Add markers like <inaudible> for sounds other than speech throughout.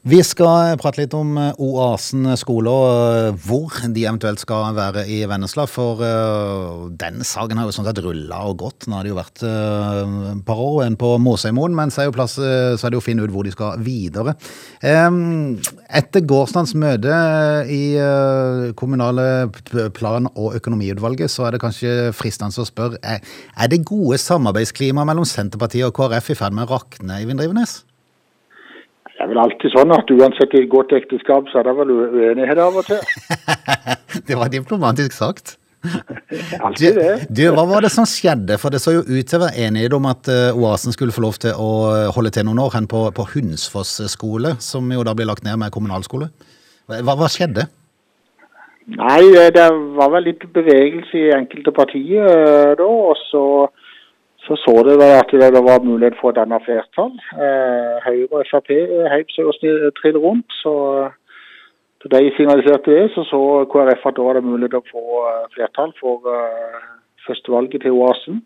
Vi skal prate litt om eh, Oasen skole og eh, hvor de eventuelt skal være i Vennesla. For uh, den saken har jo sånn sett rulla og gått. Nå har det jo vært et par år enn på Måsøymoen, men så er, plass, så er det jo å finne ut hvor de skal videre. Etter gårsdagens møte i kommunale plan- og økonomiutvalget, så er det kanskje fristende å spørre er det gode samarbeidsklima mellom Senterpartiet og KrF i ferd med å rakne, Eivind Drivenes? Det er vel alltid sånn at uansett i et godt ekteskap, så er det vel uenighet av og til. <laughs> det var diplomatisk sagt. <laughs> alltid det. Du, hva var det som skjedde? For det så jo ut til å være enighet om at uh, Oasen skulle få lov til å holde til noen år hen på, på Hunsfoss skole, som jo da blir lagt ned med kommunalskole. Hva, hva skjedde? Nei, det var vel litt bevegelse i enkelte partier eh, da. og så så så det at det var mulighet for å danne flertall. Eh, Høyre og Frp heiv seg og trillet rundt. så da de signaliserte det, så så KrF at da var det mulig å få eh, flertall for uh, førstevalget til Oasen.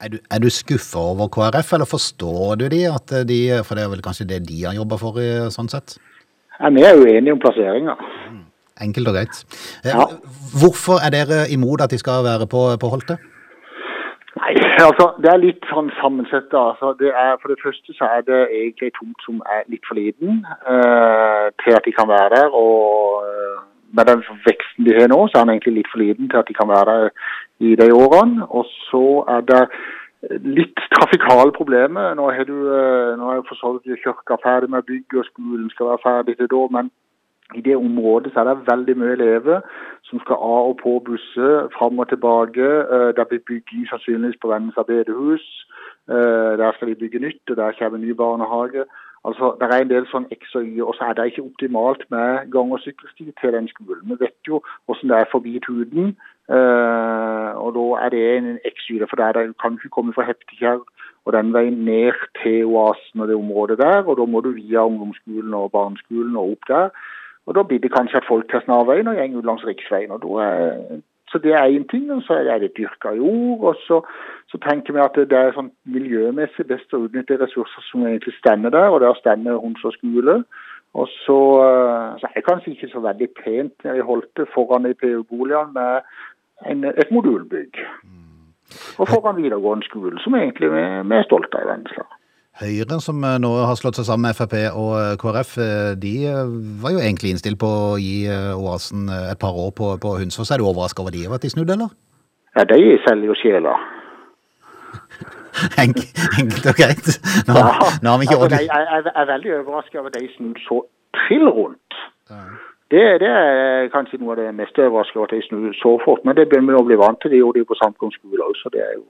Er du, er du skuffa over KrF, eller forstår du de, at de, for det er vel kanskje det de har jobba for, sånn sett? Ja, vi er uenige om plasseringa. Mm, enkelt og greit. Ja. Hvorfor er dere imot at de skal være på, på Holte? Nei, altså det er litt sånn sammensett. Altså, for det første så er det egentlig en tomt som er litt for liten uh, til at de kan være der. og uh, Med den veksten de har nå, så er den egentlig litt for liten til at de kan være der i de årene. Og så er det litt trafikale problemer. Nå har du uh, nå er for så vidt kirka ferdig med bygget, og skolen skal være ferdig til da. men i det området så er det veldig mye elever som skal av og på busser fram og tilbake. Det blir bygging sannsynligvis på Vennesla bedehus. Eh, der skal de bygge nytt, og der kommer ny barnehage. Altså, Det er en del sånn X og Y, og så er det ikke optimalt med gang- og sykkelsti til den skolen. Vi vet jo hvordan det er forbi Tuden, eh, og da er det en X-Y. For der kan ikke komme fra Heptekjær og den veien ned til Oasen og det området der, og da må du via ungdomsskolen og barneskolen og opp der. Og Da blir det kanskje at folk tar snarveien og går langs riksveien. og da er så det er én ting. Og så er det dyrka jord. Og så, så, tenker vi at det er sånn miljømessig best å utnytte ressurser som egentlig stender der, og der stender Hunså skole. Og så, så er det kanskje ikke så veldig pent når vi holdt det foran i PU-boligene med en, et modulbygg. Mm. Og foran videregående skole, som egentlig vi, vi er stolte av i Vennesla. Høyre, som eh, nå har slått seg sammen med Frp og eh, KrF, eh, de var jo egentlig innstilt på å gi Oasen et par år på, på Hunsås. Er du overraska over de over at de snudde, eller? Ja, de selger jo sjela. <laughs> Enkelt og greit. Nå, ja, nå har vi ikke altså, jeg, er veldig overrasket over de snudde så trill rundt. Ja. Det, det, er kanskje noe av det mest overraskende at de snudde så fort. Men det begynner vi å bli vant til. De gjorde det jo på samfunnsskole også, så det er jo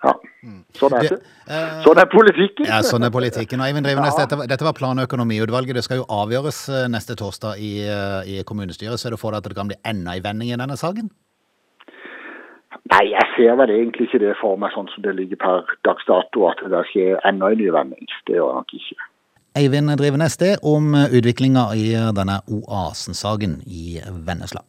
ja. Mm. Sånn er det. Uh, sånn er politikken. Ja, sånn er politikken. Eivind Drivenes, ja. dette, dette, var planøkonomiutvalget. Det skal jo avgjøres eh, neste torsdag i, eh, i kommunestyret. Ser du for deg at det kan bli enda en vending i denne saken? Nei, jeg ser vel egentlig ikke det for meg sånn som det ligger per dags dato, at det skjer enda en ny vending. Det gjør jeg nok ikke. Eivind Drivenes, det om utviklinga i denne Oasen-saken i Vennesla.